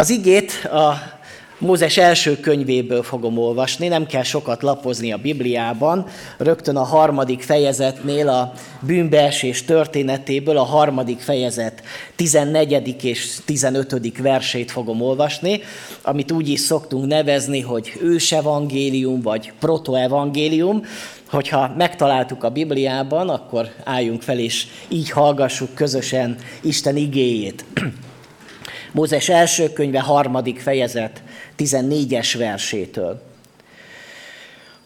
Az igét a Mózes első könyvéből fogom olvasni, nem kell sokat lapozni a Bibliában, rögtön a harmadik fejezetnél a bűnbeesés történetéből a harmadik fejezet 14. és 15. versét fogom olvasni, amit úgy is szoktunk nevezni, hogy ősevangélium vagy protoevangélium, hogyha megtaláltuk a Bibliában, akkor álljunk fel és így hallgassuk közösen Isten igéjét. Mózes első könyve, harmadik fejezet, 14-es versétől.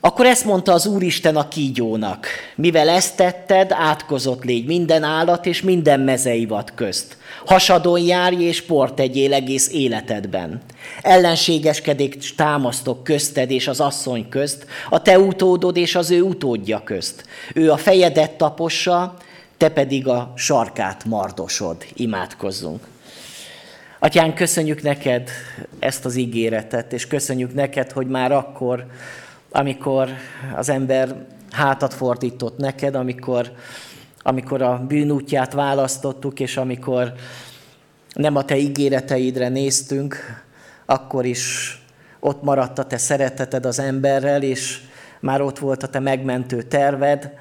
Akkor ezt mondta az Úristen a kígyónak, mivel ezt tetted, átkozott légy minden állat és minden mezeivat közt. Hasadon járj és port tegyél egész életedben. Ellenségeskedés támasztok közted és az asszony közt, a te utódod és az ő utódja közt. Ő a fejedet tapossa, te pedig a sarkát mardosod. Imádkozzunk. Atyán, köszönjük neked ezt az ígéretet, és köszönjük neked, hogy már akkor, amikor az ember hátat fordított neked, amikor, amikor a bűnútját választottuk, és amikor nem a te ígéreteidre néztünk, akkor is ott maradt a te szereteted az emberrel, és már ott volt a te megmentő terved,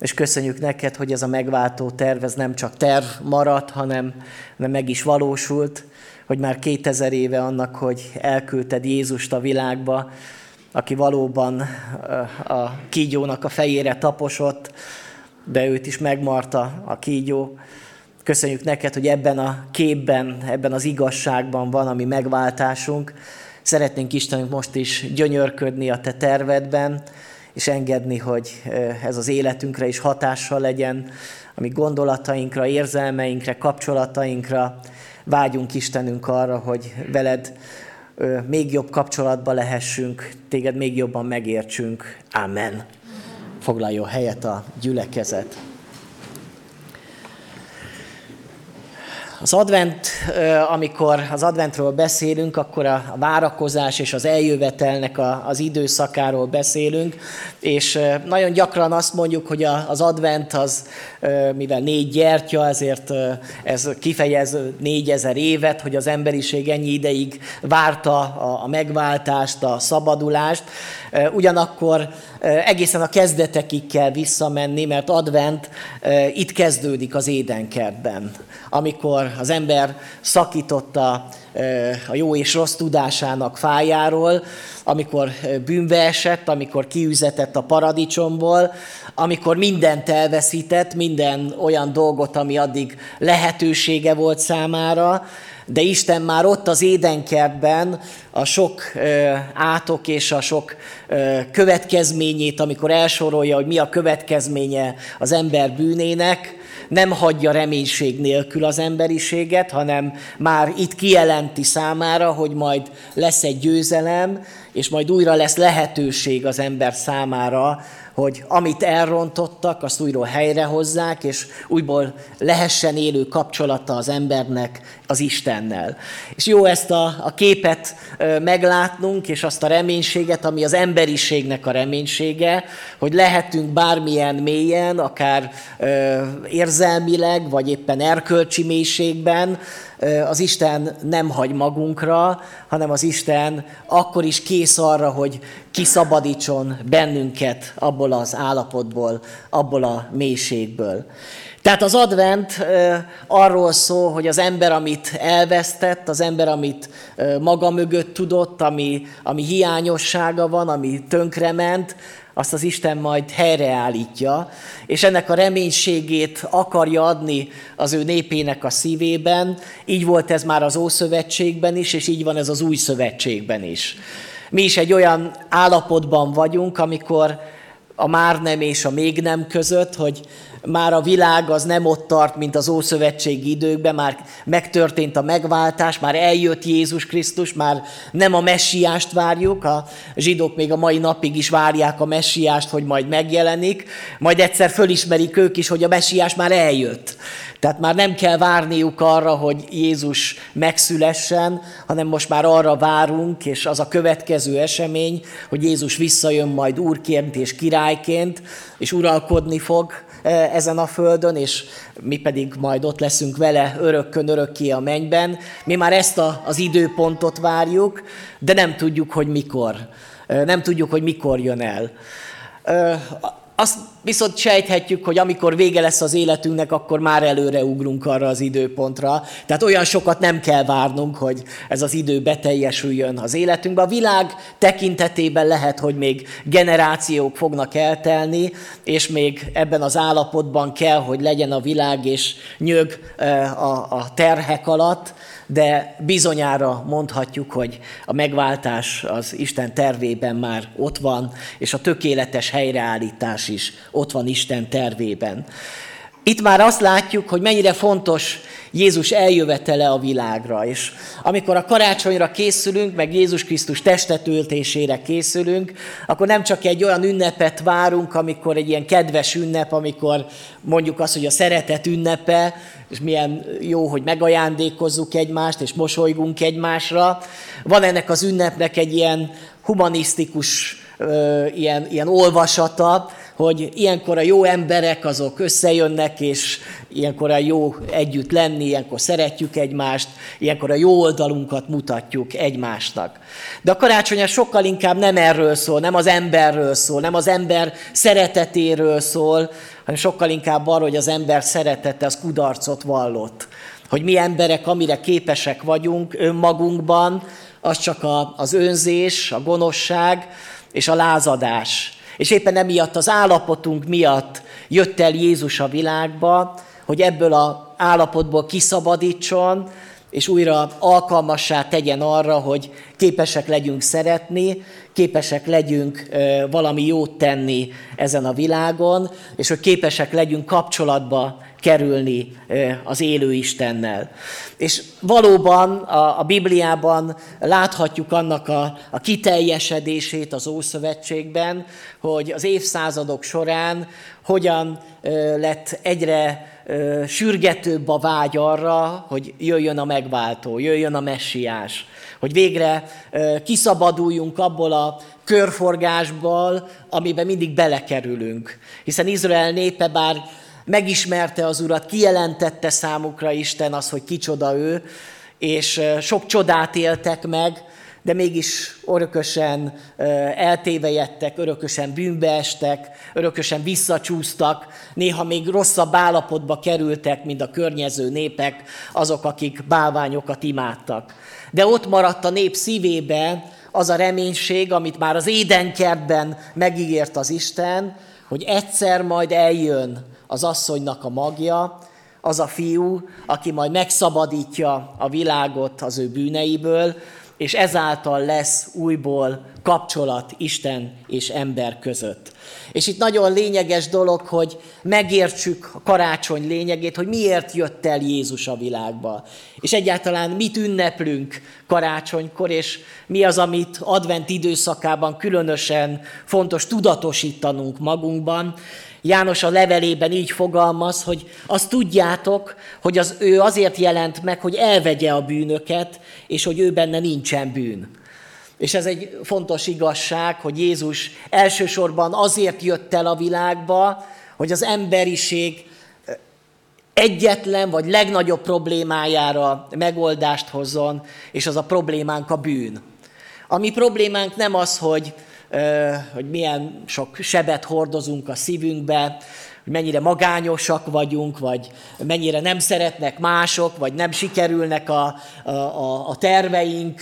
és köszönjük neked, hogy ez a megváltó terv, ez nem csak terv maradt, hanem meg is valósult, hogy már 2000 éve annak, hogy elküldted Jézust a világba, aki valóban a kígyónak a fejére taposott, de őt is megmarta a kígyó. Köszönjük neked, hogy ebben a képben, ebben az igazságban van a mi megváltásunk. Szeretnénk Istenünk most is gyönyörködni a te tervedben, és engedni, hogy ez az életünkre is hatással legyen, ami gondolatainkra, érzelmeinkre, kapcsolatainkra, vágyunk Istenünk arra, hogy veled még jobb kapcsolatba lehessünk, téged még jobban megértsünk. Amen. Foglaljon helyet a gyülekezet. Az advent, amikor az adventről beszélünk, akkor a várakozás és az eljövetelnek az időszakáról beszélünk, és nagyon gyakran azt mondjuk, hogy az advent az, mivel négy gyertya, ezért ez kifejez négyezer évet, hogy az emberiség ennyi ideig várta a megváltást, a szabadulást, ugyanakkor egészen a kezdetekig kell visszamenni, mert advent itt kezdődik az édenkertben, amikor az ember szakította a jó és rossz tudásának fájáról, amikor bűnbe esett, amikor kiüzetett a paradicsomból, amikor mindent elveszített, minden olyan dolgot, ami addig lehetősége volt számára, de Isten már ott az édenkertben a sok ö, átok és a sok következményét, amikor elsorolja, hogy mi a következménye az ember bűnének, nem hagyja reménység nélkül az emberiséget, hanem már itt kijelenti számára, hogy majd lesz egy győzelem, és majd újra lesz lehetőség az ember számára, hogy amit elrontottak, azt újra helyrehozzák, és újból lehessen élő kapcsolata az embernek az Istennel. És jó ezt a, a képet meglátnunk, és azt a reménységet, ami az emberiségnek a reménysége, hogy lehetünk bármilyen mélyen, akár ö, érzelmileg, vagy éppen erkölcsi mélységben, az Isten nem hagy magunkra, hanem az Isten akkor is kész arra, hogy kiszabadítson bennünket abból az állapotból, abból a mélységből. Tehát az advent arról szól, hogy az ember, amit elvesztett, az ember, amit maga mögött tudott, ami, ami hiányossága van, ami tönkrement, azt az Isten majd helyreállítja, és ennek a reménységét akarja adni az ő népének a szívében. Így volt ez már az Ószövetségben is, és így van ez az Új Szövetségben is. Mi is egy olyan állapotban vagyunk, amikor a már nem és a még nem között, hogy már a világ az nem ott tart, mint az Ószövetségi időkben, már megtörtént a megváltás, már eljött Jézus Krisztus, már nem a messiást várjuk, a zsidók még a mai napig is várják a messiást, hogy majd megjelenik, majd egyszer fölismerik ők is, hogy a messiás már eljött. Tehát már nem kell várniuk arra, hogy Jézus megszülessen, hanem most már arra várunk, és az a következő esemény, hogy Jézus visszajön majd úrként és királyként, és uralkodni fog, ezen a földön, és mi pedig majd ott leszünk vele örökkön örökké a mennyben. Mi már ezt a, az időpontot várjuk, de nem tudjuk, hogy mikor. Nem tudjuk, hogy mikor jön el. Azt viszont sejthetjük, hogy amikor vége lesz az életünknek, akkor már előre ugrunk arra az időpontra. Tehát olyan sokat nem kell várnunk, hogy ez az idő beteljesüljön az életünkben. A világ tekintetében lehet, hogy még generációk fognak eltelni, és még ebben az állapotban kell, hogy legyen a világ, és nyög a terhek alatt de bizonyára mondhatjuk, hogy a megváltás az Isten tervében már ott van, és a tökéletes helyreállítás is ott van Isten tervében. Itt már azt látjuk, hogy mennyire fontos Jézus eljövetele a világra. És amikor a karácsonyra készülünk, meg Jézus Krisztus testetöltésére készülünk, akkor nem csak egy olyan ünnepet várunk, amikor egy ilyen kedves ünnep, amikor mondjuk azt, hogy a szeretet ünnepe, és milyen jó, hogy megajándékozzuk egymást, és mosolygunk egymásra. Van ennek az ünnepnek egy ilyen humanisztikus ilyen, ilyen olvasata, hogy ilyenkor a jó emberek azok összejönnek, és ilyenkor a jó együtt lenni, ilyenkor szeretjük egymást, ilyenkor a jó oldalunkat mutatjuk egymásnak. De a karácsony sokkal inkább nem erről szól, nem az emberről szól, nem az ember szeretetéről szól, hanem sokkal inkább arról, hogy az ember szeretete az kudarcot vallott. Hogy mi emberek, amire képesek vagyunk önmagunkban, az csak az önzés, a gonoszság és a lázadás. És éppen emiatt az állapotunk miatt jött el Jézus a világba, hogy ebből az állapotból kiszabadítson, és újra alkalmassá tegyen arra, hogy képesek legyünk szeretni, képesek legyünk valami jót tenni ezen a világon, és hogy képesek legyünk kapcsolatba kerülni az élő Istennel. És valóban a, a Bibliában láthatjuk annak a, a kiteljesedését az Ószövetségben, hogy az évszázadok során hogyan lett egyre sürgetőbb a vágy arra, hogy jöjjön a megváltó, jöjjön a messiás, hogy végre kiszabaduljunk abból a körforgásból, amiben mindig belekerülünk. Hiszen Izrael népe bár megismerte az Urat, kijelentette számukra Isten az, hogy kicsoda ő, és sok csodát éltek meg, de mégis örökösen eltévejettek, örökösen bűnbe estek, örökösen visszacsúsztak, néha még rosszabb állapotba kerültek, mint a környező népek, azok, akik bálványokat imádtak. De ott maradt a nép szívébe az a reménység, amit már az édenkertben megígért az Isten, hogy egyszer majd eljön az asszonynak a magja, az a fiú, aki majd megszabadítja a világot az ő bűneiből, és ezáltal lesz újból kapcsolat Isten és ember között. És itt nagyon lényeges dolog, hogy megértsük a karácsony lényegét, hogy miért jött el Jézus a világba. És egyáltalán mit ünneplünk karácsonykor, és mi az, amit advent időszakában különösen fontos tudatosítanunk magunkban. János a levelében így fogalmaz, hogy azt tudjátok, hogy az ő azért jelent meg, hogy elvegye a bűnöket, és hogy ő benne nincsen bűn. És ez egy fontos igazság, hogy Jézus elsősorban azért jött el a világba, hogy az emberiség egyetlen vagy legnagyobb problémájára megoldást hozzon, és az a problémánk a bűn. A mi problémánk nem az, hogy hogy milyen sok sebet hordozunk a szívünkbe, hogy mennyire magányosak vagyunk, vagy mennyire nem szeretnek mások, vagy nem sikerülnek a, a, a terveink,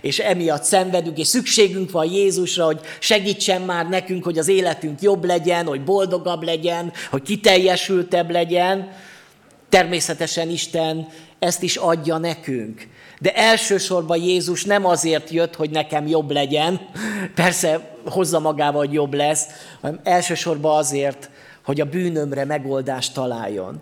és emiatt szenvedünk, és szükségünk van Jézusra, hogy segítsen már nekünk, hogy az életünk jobb legyen, hogy boldogabb legyen, hogy kiteljesültebb legyen. Természetesen Isten ezt is adja nekünk. De elsősorban Jézus nem azért jött, hogy nekem jobb legyen, persze hozza magával, hogy jobb lesz, hanem elsősorban azért, hogy a bűnömre megoldást találjon.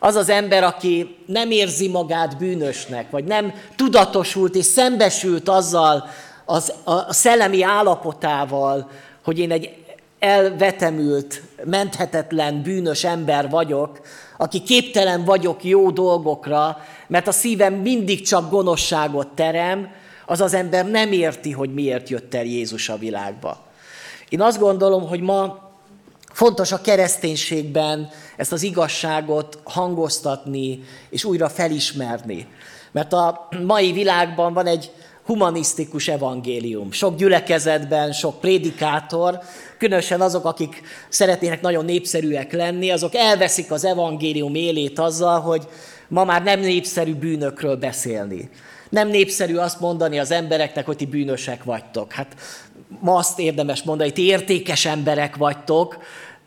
Az az ember, aki nem érzi magát bűnösnek, vagy nem tudatosult és szembesült azzal az, a szellemi állapotával, hogy én egy elvetemült, menthetetlen, bűnös ember vagyok, aki képtelen vagyok jó dolgokra, mert a szívem mindig csak gonoszságot terem, az az ember nem érti, hogy miért jött el Jézus a világba. Én azt gondolom, hogy ma Fontos a kereszténységben ezt az igazságot hangoztatni és újra felismerni. Mert a mai világban van egy humanisztikus evangélium. Sok gyülekezetben, sok prédikátor, különösen azok, akik szeretnének nagyon népszerűek lenni, azok elveszik az evangélium élét azzal, hogy ma már nem népszerű bűnökről beszélni. Nem népszerű azt mondani az embereknek, hogy ti bűnösek vagytok. Hát ma azt érdemes mondani, ti értékes emberek vagytok,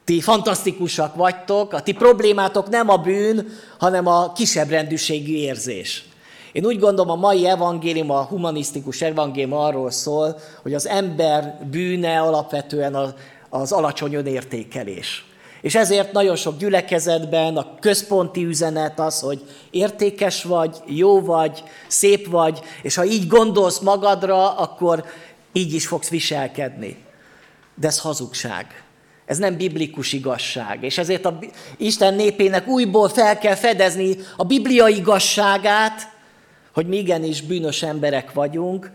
ti fantasztikusak vagytok, a ti problémátok nem a bűn, hanem a kisebb rendűségű érzés. Én úgy gondolom, a mai evangélium, a humanisztikus evangélium arról szól, hogy az ember bűne alapvetően az alacsony önértékelés. És ezért nagyon sok gyülekezetben a központi üzenet az, hogy értékes vagy, jó vagy, szép vagy, és ha így gondolsz magadra, akkor így is fogsz viselkedni. De ez hazugság. Ez nem biblikus igazság. És ezért a Isten népének újból fel kell fedezni a biblia igazságát, hogy mi igenis bűnös emberek vagyunk,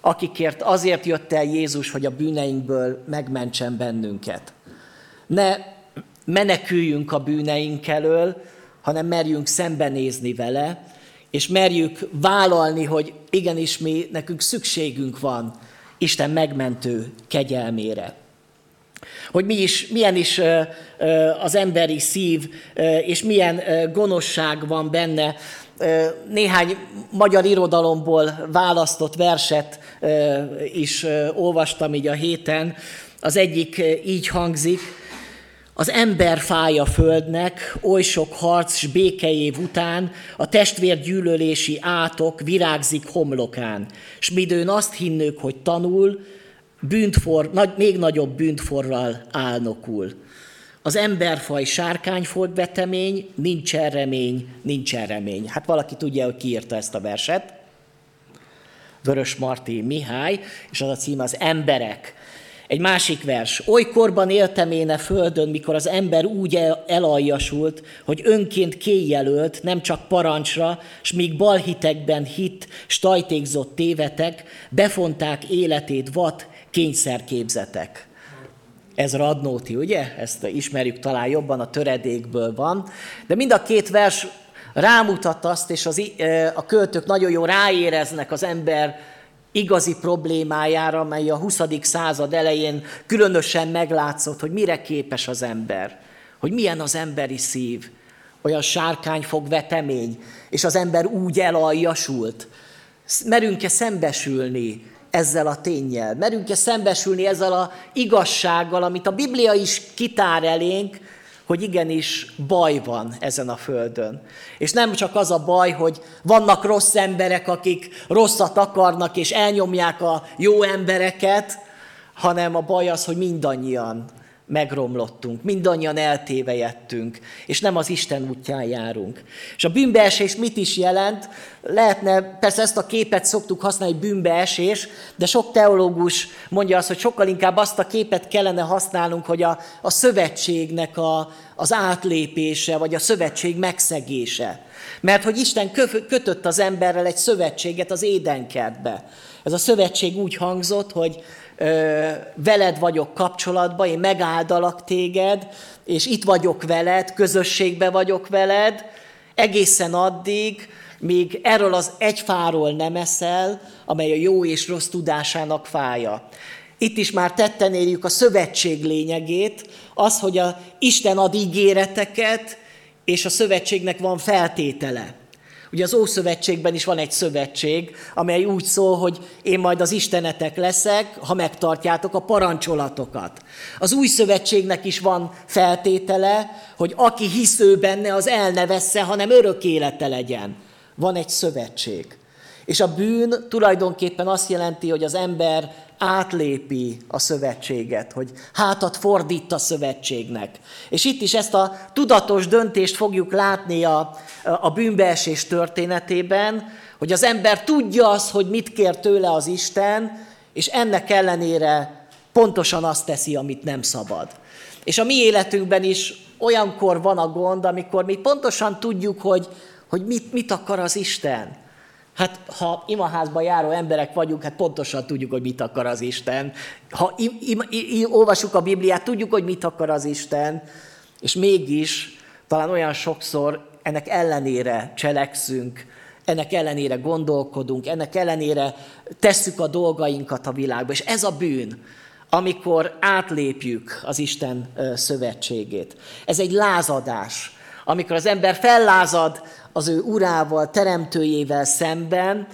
akikért azért jött el Jézus, hogy a bűneinkből megmentsen bennünket. Ne meneküljünk a bűneink elől, hanem merjünk szembenézni vele, és merjük vállalni, hogy igenis mi, nekünk szükségünk van Isten megmentő kegyelmére. Hogy mi is, milyen is az emberi szív, és milyen gonoszság van benne. Néhány magyar irodalomból választott verset is olvastam így a héten. Az egyik így hangzik, az ember fája földnek, oly sok harc s békejév után, a testvér gyűlölési átok virágzik homlokán, s midőn azt hinnők, hogy tanul, bűntfor, nagy, még nagyobb bűntforral álnokul. Az emberfaj sárkányfolt vetemény, nincsen remény, nincsen remény. Hát valaki tudja, hogy ki írta ezt a verset. Vörös Marti Mihály, és az a cím az Emberek. Egy másik vers. Olykorban éltem én a földön, mikor az ember úgy elaljasult, hogy önként kéjelölt, nem csak parancsra, s míg balhitekben hit, stajtékzott tévetek, befonták életét vat, kényszerképzetek. Ez Radnóti, ugye? Ezt ismerjük talán jobban, a töredékből van. De mind a két vers rámutat azt, és az, a költők nagyon jó ráéreznek az ember igazi problémájára, mely a 20. század elején különösen meglátszott, hogy mire képes az ember, hogy milyen az emberi szív, olyan sárkányfog vetemény, és az ember úgy elaljasult. Merünk-e szembesülni ezzel a tényel? Merünk-e szembesülni ezzel a igazsággal, amit a Biblia is kitár elénk, hogy igenis baj van ezen a földön. És nem csak az a baj, hogy vannak rossz emberek, akik rosszat akarnak és elnyomják a jó embereket, hanem a baj az, hogy mindannyian megromlottunk, mindannyian eltévejettünk, és nem az Isten útján járunk. És a bűnbeesés mit is jelent? Lehetne, persze ezt a képet szoktuk használni, bűnbeesés, de sok teológus mondja azt, hogy sokkal inkább azt a képet kellene használnunk, hogy a, a szövetségnek a, az átlépése, vagy a szövetség megszegése. Mert hogy Isten kötött az emberrel egy szövetséget az édenkertbe. Ez a szövetség úgy hangzott, hogy veled vagyok kapcsolatban, én megáldalak téged, és itt vagyok veled, közösségbe vagyok veled, egészen addig, míg erről az egy fáról nem eszel, amely a jó és rossz tudásának fája. Itt is már tetten érjük a szövetség lényegét, az, hogy a Isten ad ígéreteket, és a szövetségnek van feltétele. Ugye az Ószövetségben is van egy szövetség, amely úgy szól, hogy én majd az istenetek leszek, ha megtartjátok a parancsolatokat. Az új szövetségnek is van feltétele, hogy aki hisző benne, az el ne vessze, hanem örök élete legyen. Van egy szövetség. És a bűn tulajdonképpen azt jelenti, hogy az ember átlépi a szövetséget, hogy hátat fordít a szövetségnek. És itt is ezt a tudatos döntést fogjuk látni a, a bűnbeesés történetében, hogy az ember tudja azt, hogy mit kér tőle az Isten, és ennek ellenére pontosan azt teszi, amit nem szabad. És a mi életünkben is olyankor van a gond, amikor mi pontosan tudjuk, hogy, hogy mit, mit akar az Isten. Hát ha imaházban járó emberek vagyunk, hát pontosan tudjuk, hogy mit akar az Isten. Ha im, im, im, olvasjuk a Bibliát, tudjuk, hogy mit akar az Isten, és mégis talán olyan sokszor ennek ellenére cselekszünk, ennek ellenére gondolkodunk, ennek ellenére tesszük a dolgainkat a világba. És ez a bűn, amikor átlépjük az Isten szövetségét. Ez egy lázadás, amikor az ember fellázad az ő urával, teremtőjével szemben,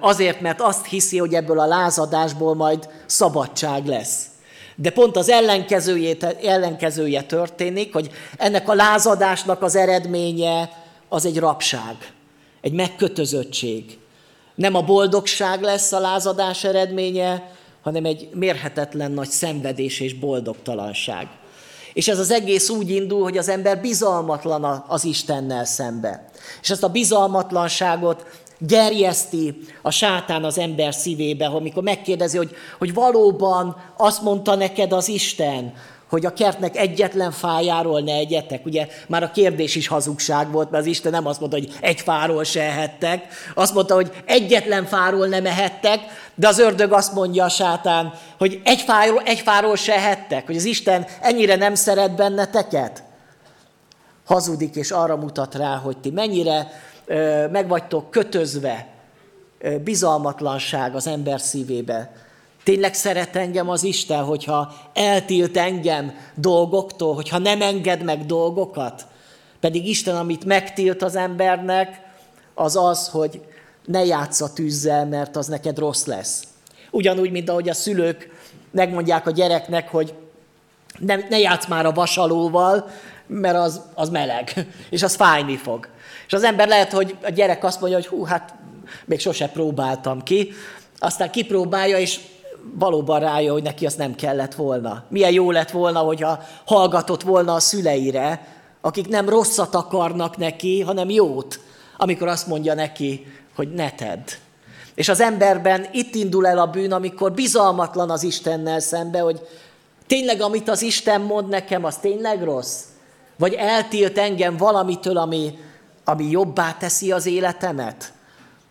azért, mert azt hiszi, hogy ebből a lázadásból majd szabadság lesz. De pont az ellenkezője, ellenkezője történik, hogy ennek a lázadásnak az eredménye az egy rabság, egy megkötözöttség. Nem a boldogság lesz a lázadás eredménye, hanem egy mérhetetlen nagy szenvedés és boldogtalanság. És ez az egész úgy indul, hogy az ember bizalmatlan az Istennel szembe. És ezt a bizalmatlanságot gerjeszti a sátán az ember szívébe, amikor megkérdezi, hogy, hogy valóban azt mondta neked az Isten, hogy a kertnek egyetlen fájáról ne egyetek. Ugye már a kérdés is hazugság volt, mert az Isten nem azt mondta, hogy egy fáról se ehettek, azt mondta, hogy egyetlen fáról nem ehettek, de az ördög azt mondja a sátán, hogy egy fáról, egy fáról se ehettek, hogy az Isten ennyire nem szeret benneteket. Hazudik és arra mutat rá, hogy ti mennyire ö, meg vagytok kötözve, bizalmatlanság az ember szívébe, Tényleg szeret engem az Isten, hogyha eltilt engem dolgoktól, hogyha nem enged meg dolgokat? Pedig Isten, amit megtilt az embernek, az az, hogy ne játsz a tűzzel, mert az neked rossz lesz. Ugyanúgy, mint ahogy a szülők megmondják a gyereknek, hogy ne, ne játsz már a vasalóval, mert az, az meleg, és az fájni fog. És az ember lehet, hogy a gyerek azt mondja, hogy hú, hát még sose próbáltam ki, aztán kipróbálja, és valóban rájön, hogy neki azt nem kellett volna. Milyen jó lett volna, hogyha hallgatott volna a szüleire, akik nem rosszat akarnak neki, hanem jót, amikor azt mondja neki, hogy ne tedd. És az emberben itt indul el a bűn, amikor bizalmatlan az Istennel szembe, hogy tényleg amit az Isten mond nekem, az tényleg rossz? Vagy eltilt engem valamitől, ami, ami jobbá teszi az életemet?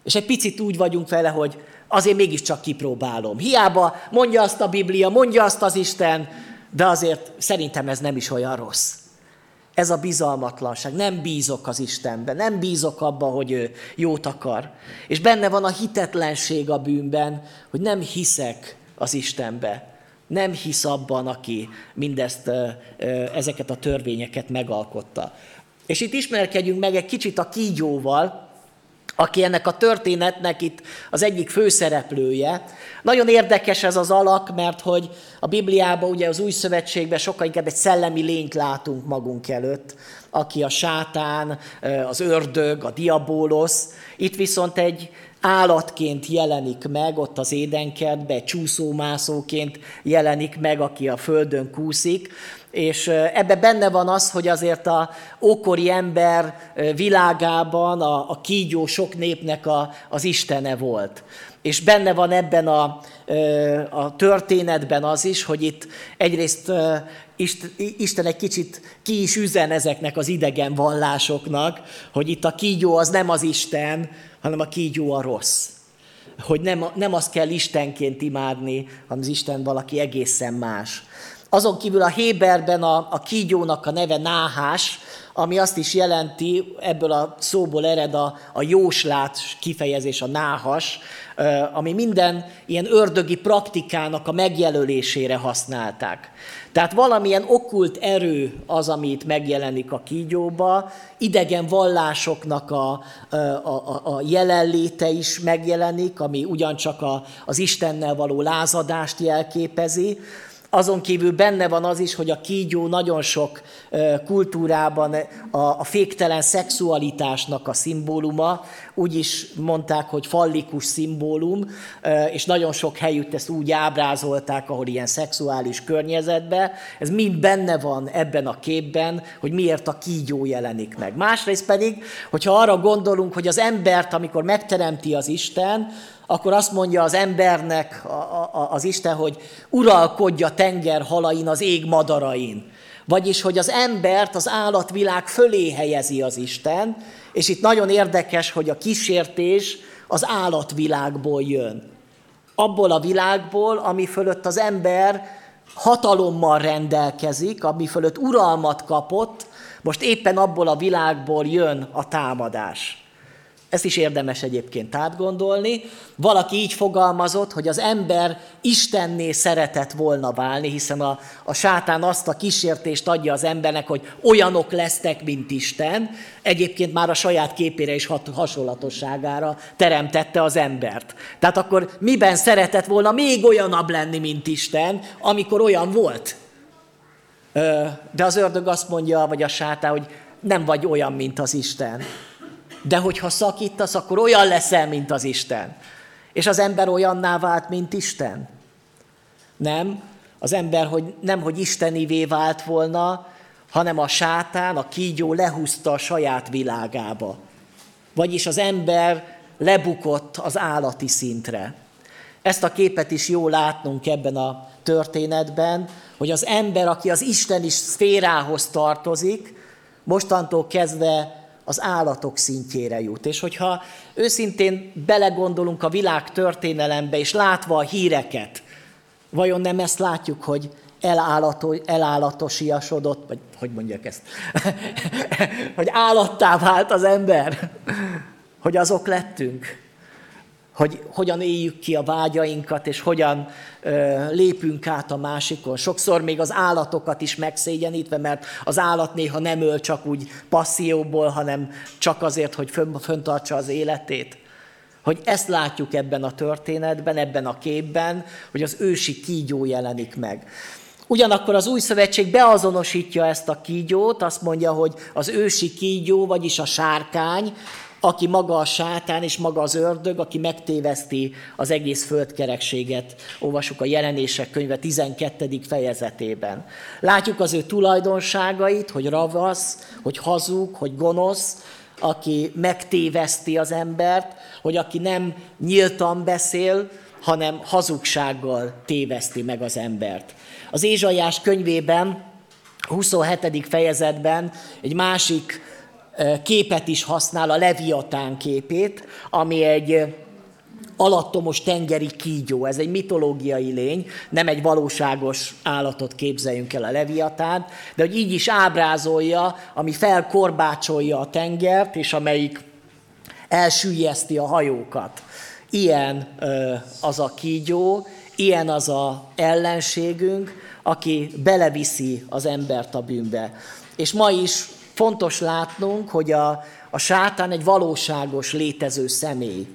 És egy picit úgy vagyunk vele, hogy azért mégiscsak kipróbálom. Hiába mondja azt a Biblia, mondja azt az Isten, de azért szerintem ez nem is olyan rossz. Ez a bizalmatlanság. Nem bízok az Istenben, nem bízok abba, hogy ő jót akar. És benne van a hitetlenség a bűnben, hogy nem hiszek az Istenbe. Nem hisz abban, aki mindezt, ezeket a törvényeket megalkotta. És itt ismerkedjünk meg egy kicsit a kígyóval, aki ennek a történetnek itt az egyik főszereplője. Nagyon érdekes ez az alak, mert hogy a Bibliában, ugye az Új Szövetségben sokkal inkább egy szellemi lényt látunk magunk előtt, aki a sátán, az ördög, a diabólosz. Itt viszont egy állatként jelenik meg ott az édenkertben, csúszómászóként jelenik meg, aki a földön kúszik, és ebbe benne van az, hogy azért a ókori ember világában a, a kígyó sok népnek a, az istene volt. És benne van ebben a, a történetben az is, hogy itt egyrészt Isten egy kicsit ki is üzen ezeknek az idegen vallásoknak, hogy itt a kígyó az nem az Isten, hanem a kígyó a rossz. Hogy nem, nem azt kell Istenként imádni, hanem az Isten valaki egészen más. Azon kívül a Héberben a, a kígyónak a neve Náhás, ami azt is jelenti, ebből a szóból ered a, a jóslát kifejezés, a náhas, ami minden ilyen ördögi praktikának a megjelölésére használták. Tehát valamilyen okkult erő az, ami itt megjelenik a kígyóba, idegen vallásoknak a, a, a, a jelenléte is megjelenik, ami ugyancsak a, az Istennel való lázadást jelképezi, azon kívül benne van az is, hogy a kígyó nagyon sok kultúrában a, féktelen szexualitásnak a szimbóluma, úgy is mondták, hogy fallikus szimbólum, és nagyon sok helyütt ezt úgy ábrázolták, ahol ilyen szexuális környezetben. Ez mind benne van ebben a képben, hogy miért a kígyó jelenik meg. Másrészt pedig, hogyha arra gondolunk, hogy az embert, amikor megteremti az Isten, akkor azt mondja az embernek a, a, az Isten, hogy uralkodja tenger halain, az ég madarain. Vagyis, hogy az embert az állatvilág fölé helyezi az Isten, És itt nagyon érdekes, hogy a kísértés az állatvilágból jön. Abból a világból, ami fölött az ember hatalommal rendelkezik, ami fölött uralmat kapott, most éppen abból a világból jön a támadás. Ezt is érdemes egyébként átgondolni. Valaki így fogalmazott, hogy az ember Istenné szeretett volna válni, hiszen a, a sátán azt a kísértést adja az embernek, hogy olyanok lesztek, mint Isten. Egyébként már a saját képére és hasonlatosságára teremtette az embert. Tehát akkor miben szeretett volna még olyanabb lenni, mint Isten, amikor olyan volt? De az ördög azt mondja, vagy a sátán, hogy nem vagy olyan, mint az Isten de hogyha szakítasz, akkor olyan leszel, mint az Isten. És az ember olyanná vált, mint Isten. Nem, az ember hogy nem, hogy istenivé vált volna, hanem a sátán, a kígyó lehúzta a saját világába. Vagyis az ember lebukott az állati szintre. Ezt a képet is jó látnunk ebben a történetben, hogy az ember, aki az isteni szférához tartozik, mostantól kezdve az állatok szintjére jut. És hogyha őszintén belegondolunk a világ történelembe, és látva a híreket, vajon nem ezt látjuk, hogy elállato, elálatosiasodott, vagy hogy mondjak ezt, hogy állattá vált az ember, hogy azok lettünk hogy hogyan éljük ki a vágyainkat, és hogyan ö, lépünk át a másikon. Sokszor még az állatokat is megszégyenítve, mert az állat néha nem öl csak úgy passzióból, hanem csak azért, hogy fönn, föntartsa az életét. Hogy ezt látjuk ebben a történetben, ebben a képben, hogy az ősi kígyó jelenik meg. Ugyanakkor az új szövetség beazonosítja ezt a kígyót, azt mondja, hogy az ősi kígyó, vagyis a sárkány, aki maga a sátán és maga az ördög, aki megtéveszti az egész földkerekséget. Olvasjuk a jelenések könyve 12. fejezetében. Látjuk az ő tulajdonságait, hogy ravasz, hogy hazug, hogy gonosz, aki megtéveszti az embert, hogy aki nem nyíltan beszél, hanem hazugsággal téveszti meg az embert. Az Ézsaiás könyvében, 27. fejezetben egy másik képet is használ, a Leviatán képét, ami egy alattomos tengeri kígyó. Ez egy mitológiai lény, nem egy valóságos állatot képzeljünk el a Leviatán, de hogy így is ábrázolja, ami felkorbácsolja a tengert, és amelyik elsüllyeszti a hajókat. Ilyen az a kígyó, ilyen az a ellenségünk, aki beleviszi az embert a bűnbe. És ma is Fontos látnunk, hogy a, a sátán egy valóságos létező személy.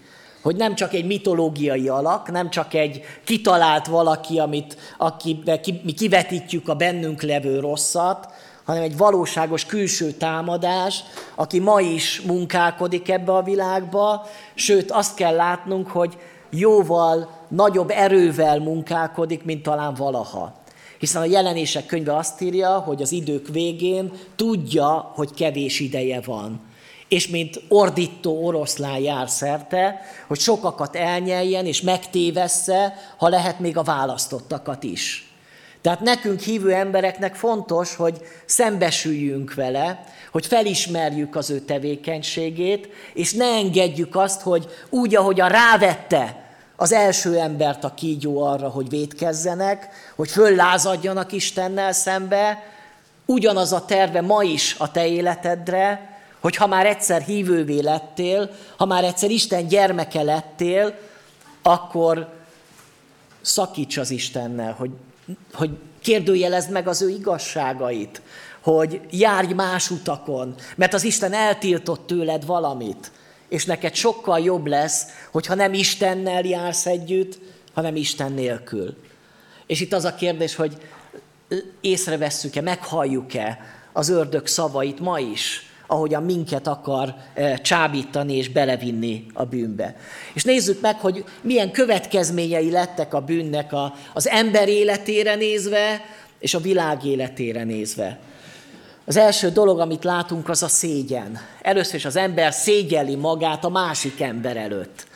Hogy nem csak egy mitológiai alak, nem csak egy kitalált valaki, amit akibe, ki, mi kivetítjük a bennünk levő rosszat, hanem egy valóságos külső támadás, aki ma is munkálkodik ebbe a világba, sőt azt kell látnunk, hogy jóval nagyobb erővel munkálkodik, mint talán valaha. Hiszen a jelenések könyve azt írja, hogy az idők végén tudja, hogy kevés ideje van. És mint ordító oroszlán jár szerte, hogy sokakat elnyeljen és megtévessze, ha lehet még a választottakat is. Tehát nekünk hívő embereknek fontos, hogy szembesüljünk vele, hogy felismerjük az ő tevékenységét, és ne engedjük azt, hogy úgy, ahogy a rávette, az első embert a kígyó arra, hogy védkezzenek, hogy föllázadjanak Istennel szembe, ugyanaz a terve ma is a te életedre, hogy ha már egyszer hívővé lettél, ha már egyszer Isten gyermeke lettél, akkor szakíts az Istennel, hogy, hogy kérdőjelezd meg az ő igazságait, hogy járj más utakon, mert az Isten eltiltott tőled valamit és neked sokkal jobb lesz, hogyha nem Istennel jársz együtt, hanem Isten nélkül. És itt az a kérdés, hogy észrevesszük-e, meghalljuk-e az ördög szavait ma is, ahogyan minket akar e, csábítani és belevinni a bűnbe. És nézzük meg, hogy milyen következményei lettek a bűnnek az ember életére nézve, és a világ életére nézve. Az első dolog, amit látunk, az a szégyen. Először is az ember szégyeli magát a másik ember előtt.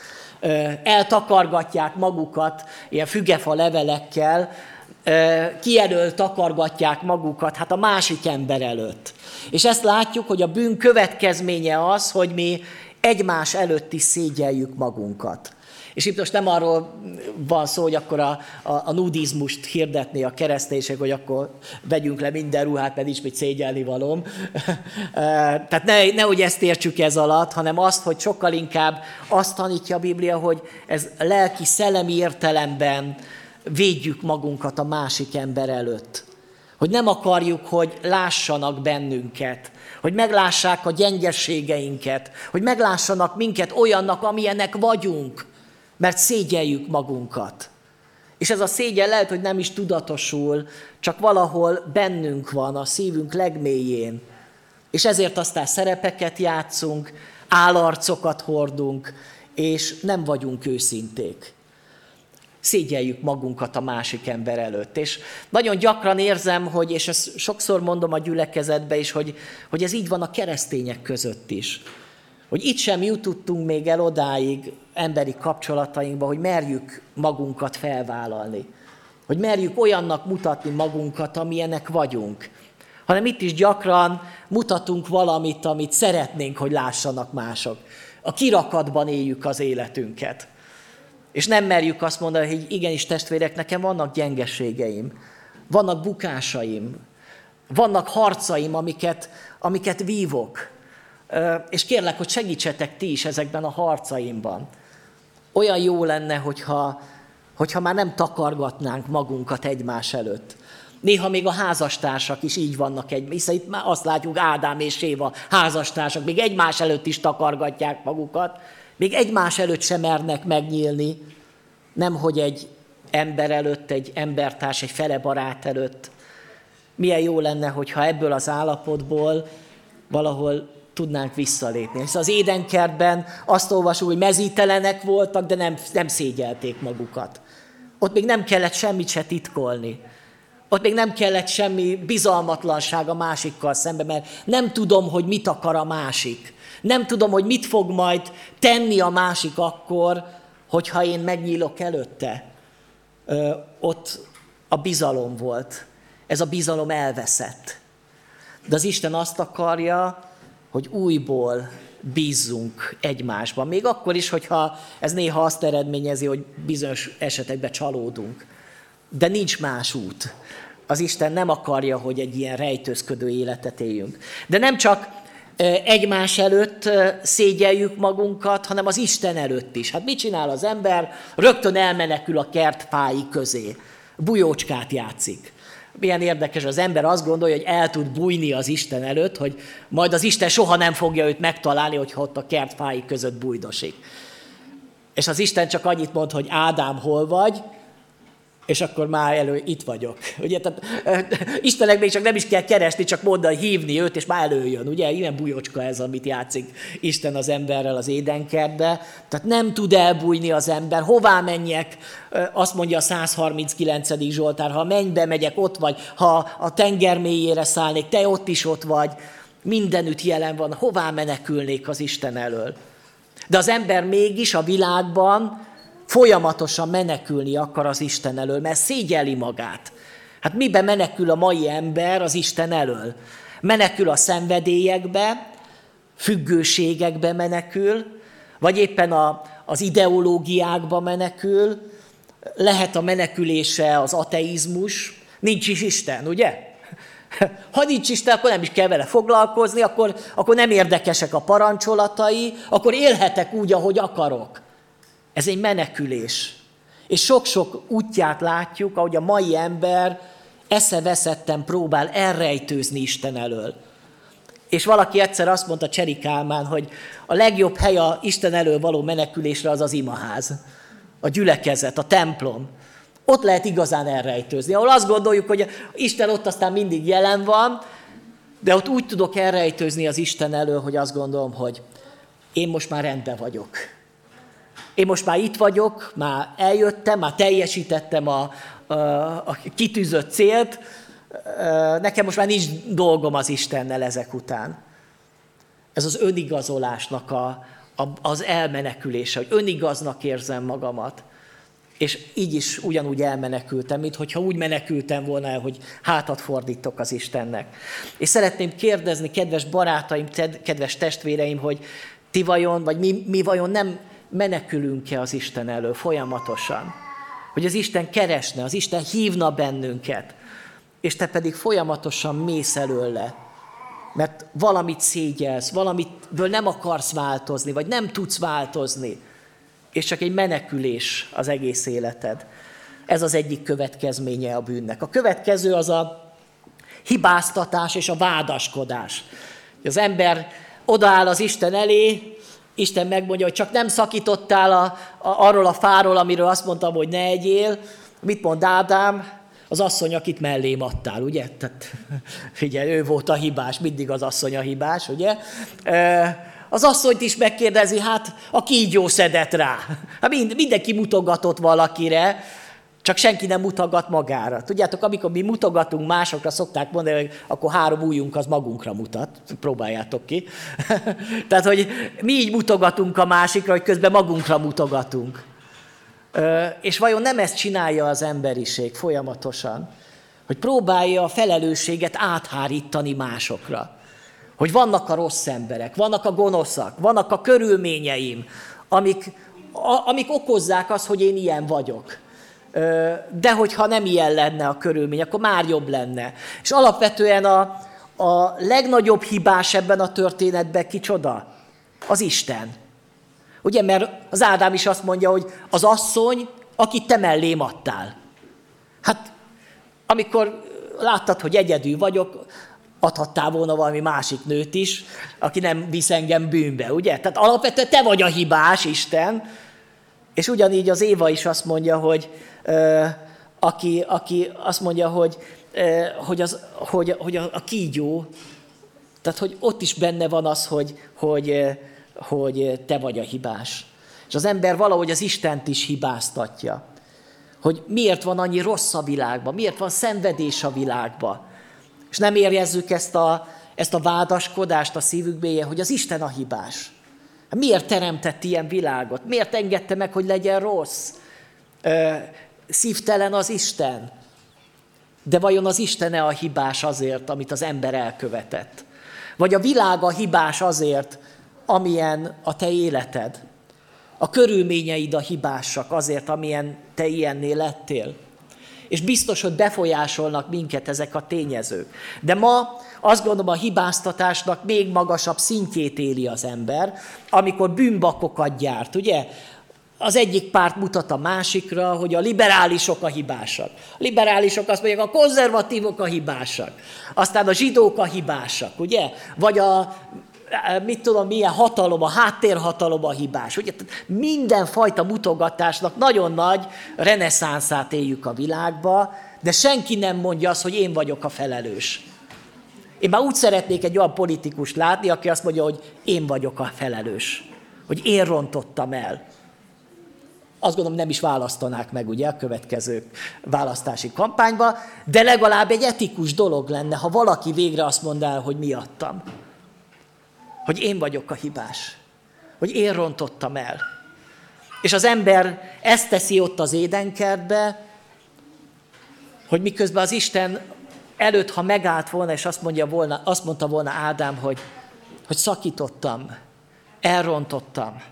Eltakargatják magukat ilyen fügefa levelekkel, kijelölt takargatják magukat, hát a másik ember előtt. És ezt látjuk, hogy a bűn következménye az, hogy mi egymás előtt is szégyeljük magunkat. És itt most nem arról van szó, hogy akkor a, a, a nudizmust hirdetné a kereszténység, hogy akkor vegyünk le minden ruhát, mert nincs mit szégyelni valóm. Tehát ne, nehogy ezt értsük ez alatt, hanem azt, hogy sokkal inkább azt tanítja a Biblia, hogy ez lelki, szellemi értelemben védjük magunkat a másik ember előtt. Hogy nem akarjuk, hogy lássanak bennünket, hogy meglássák a gyengességeinket, hogy meglássanak minket olyannak, amilyenek vagyunk mert szégyeljük magunkat. És ez a szégyen lehet, hogy nem is tudatosul, csak valahol bennünk van, a szívünk legmélyén. És ezért aztán szerepeket játszunk, állarcokat hordunk, és nem vagyunk őszinték. Szégyeljük magunkat a másik ember előtt. És nagyon gyakran érzem, hogy, és ezt sokszor mondom a gyülekezetbe is, hogy, hogy ez így van a keresztények között is hogy itt sem jutottunk még el odáig emberi kapcsolatainkba, hogy merjük magunkat felvállalni. Hogy merjük olyannak mutatni magunkat, amilyenek vagyunk. Hanem itt is gyakran mutatunk valamit, amit szeretnénk, hogy lássanak mások. A kirakatban éljük az életünket. És nem merjük azt mondani, hogy igenis testvérek, nekem vannak gyengeségeim, vannak bukásaim, vannak harcaim, amiket, amiket vívok és kérlek, hogy segítsetek ti is ezekben a harcaimban. Olyan jó lenne, hogyha, hogyha már nem takargatnánk magunkat egymás előtt. Néha még a házastársak is így vannak egy, hiszen itt már azt látjuk, Ádám és Éva házastársak, még egymás előtt is takargatják magukat, még egymás előtt sem mernek megnyílni, nemhogy egy ember előtt, egy embertárs, egy fele barát előtt. Milyen jó lenne, hogyha ebből az állapotból valahol tudnánk visszalépni. És az édenkertben azt olvasjuk, hogy mezítelenek voltak, de nem, nem szégyelték magukat. Ott még nem kellett semmit se titkolni. Ott még nem kellett semmi bizalmatlanság a másikkal szemben, mert nem tudom, hogy mit akar a másik. Nem tudom, hogy mit fog majd tenni a másik akkor, hogyha én megnyílok előtte. Ö, ott a bizalom volt. Ez a bizalom elveszett. De az Isten azt akarja, hogy újból bízzunk egymásban. Még akkor is, hogyha ez néha azt eredményezi, hogy bizonyos esetekben csalódunk. De nincs más út. Az Isten nem akarja, hogy egy ilyen rejtőzködő életet éljünk. De nem csak egymás előtt szégyeljük magunkat, hanem az Isten előtt is. Hát mit csinál az ember? Rögtön elmenekül a kertpályi közé. Bujócskát játszik milyen érdekes, az ember azt gondolja, hogy el tud bújni az Isten előtt, hogy majd az Isten soha nem fogja őt megtalálni, hogyha ott a kertfái között bújdosik. És az Isten csak annyit mond, hogy Ádám, hol vagy, és akkor már elő, itt vagyok. Ugye, tehát Istenek még csak nem is kell keresni, csak mondani, hívni őt, és már előjön. Ugye, ilyen bujocska ez, amit játszik Isten az emberrel az édenkertbe. Tehát nem tud elbújni az ember. Hová menjek? Azt mondja a 139. Zsoltár, ha mennybe megyek, ott vagy. Ha a tenger mélyére szállnék, te ott is ott vagy. Mindenütt jelen van. Hová menekülnék az Isten elől? De az ember mégis a világban Folyamatosan menekülni akar az Isten elől, mert szégyeli magát. Hát mibe menekül a mai ember az Isten elől? Menekül a szenvedélyekbe, függőségekbe menekül, vagy éppen a, az ideológiákba menekül, lehet a menekülése az ateizmus, nincs is Isten, ugye? Ha nincs Isten, akkor nem is kell vele foglalkozni, akkor, akkor nem érdekesek a parancsolatai, akkor élhetek úgy, ahogy akarok. Ez egy menekülés. És sok-sok útját látjuk, ahogy a mai ember eszeveszetten próbál elrejtőzni Isten elől. És valaki egyszer azt mondta Cseri Kálmán, hogy a legjobb hely a Isten elől való menekülésre az az imaház, a gyülekezet, a templom. Ott lehet igazán elrejtőzni, ahol azt gondoljuk, hogy Isten ott aztán mindig jelen van, de ott úgy tudok elrejtőzni az Isten elől, hogy azt gondolom, hogy én most már rendben vagyok. Én most már itt vagyok, már eljöttem, már teljesítettem a, a, a kitűzött célt, nekem most már nincs dolgom az Istennel ezek után. Ez az önigazolásnak a, a, az elmenekülése, hogy önigaznak érzem magamat. És így is ugyanúgy elmenekültem, mint hogyha úgy menekültem volna el, hogy hátat fordítok az Istennek. És szeretném kérdezni, kedves barátaim, kedves testvéreim, hogy ti vajon, vagy mi, mi vajon nem menekülünk-e az Isten elől folyamatosan? Hogy az Isten keresne, az Isten hívna bennünket, és te pedig folyamatosan mész előle, mert valamit szégyelsz, valamitből nem akarsz változni, vagy nem tudsz változni, és csak egy menekülés az egész életed. Ez az egyik következménye a bűnnek. A következő az a hibáztatás és a vádaskodás. Az ember odaáll az Isten elé, Isten megmondja, hogy csak nem szakítottál a, a, arról a fáról, amiről azt mondtam, hogy ne egyél. Mit mond Ádám? Az asszony, akit mellém adtál, ugye? Tehát, figyelj, ő volt a hibás, mindig az asszony a hibás, ugye? Az asszonyt is megkérdezi, hát a kígyó szedett rá. Hát mind, mindenki mutogatott valakire, csak senki nem mutogat magára. Tudjátok, amikor mi mutogatunk másokra, szokták mondani, hogy akkor három újunk az magunkra mutat. Próbáljátok ki. Tehát, hogy mi így mutogatunk a másikra, hogy közben magunkra mutogatunk. És vajon nem ezt csinálja az emberiség folyamatosan? Hogy próbálja a felelősséget áthárítani másokra. Hogy vannak a rossz emberek, vannak a gonoszak, vannak a körülményeim, amik, a, amik okozzák azt, hogy én ilyen vagyok. De hogyha nem ilyen lenne a körülmény, akkor már jobb lenne. És alapvetően a, a legnagyobb hibás ebben a történetben kicsoda? Az Isten. Ugye, mert az Ádám is azt mondja, hogy az asszony, akit te mellém adtál. Hát, amikor láttad, hogy egyedül vagyok, adhattál volna valami másik nőt is, aki nem visz engem bűnbe, ugye? Tehát alapvetően te vagy a hibás, Isten. És ugyanígy az Éva is azt mondja, hogy aki, aki azt mondja, hogy, hogy, az, hogy, hogy a, kígyó, tehát hogy ott is benne van az, hogy, hogy, hogy te vagy a hibás. És az ember valahogy az Istent is hibáztatja. Hogy miért van annyi rossz a világban, miért van szenvedés a világban. És nem érjezzük ezt a, ezt a vádaskodást a szívükbe, hogy az Isten a hibás. Miért teremtett ilyen világot? Miért engedte meg, hogy legyen rossz? Ö, szívtelen az Isten. De vajon az Istene a hibás azért, amit az ember elkövetett? Vagy a világ a hibás azért, amilyen a te életed? A körülményeid a hibásak azért, amilyen te ilyenné lettél? És biztos, hogy befolyásolnak minket ezek a tényezők. De ma azt gondolom a hibáztatásnak még magasabb szintjét éli az ember, amikor bűnbakokat gyárt, ugye? Az egyik párt mutat a másikra, hogy a liberálisok a hibásak. A liberálisok azt mondják, a konzervatívok a hibásak. Aztán a zsidók a hibásak, ugye? Vagy a mit tudom, milyen hatalom, a háttérhatalom a hibás. Ugye? Mindenfajta mutogatásnak nagyon nagy reneszánszát éljük a világba, de senki nem mondja azt, hogy én vagyok a felelős. Én már úgy szeretnék egy olyan politikust látni, aki azt mondja, hogy én vagyok a felelős. Hogy én rontottam el. Azt gondolom, nem is választanák meg ugye a következő választási kampányba, de legalább egy etikus dolog lenne, ha valaki végre azt mondaná, hogy miattam. Hogy én vagyok a hibás. Hogy én rontottam el. És az ember ezt teszi ott az édenkertbe, hogy miközben az Isten előtt, ha megállt volna, és azt, mondja volna, azt mondta volna Ádám, hogy, hogy szakítottam, elrontottam.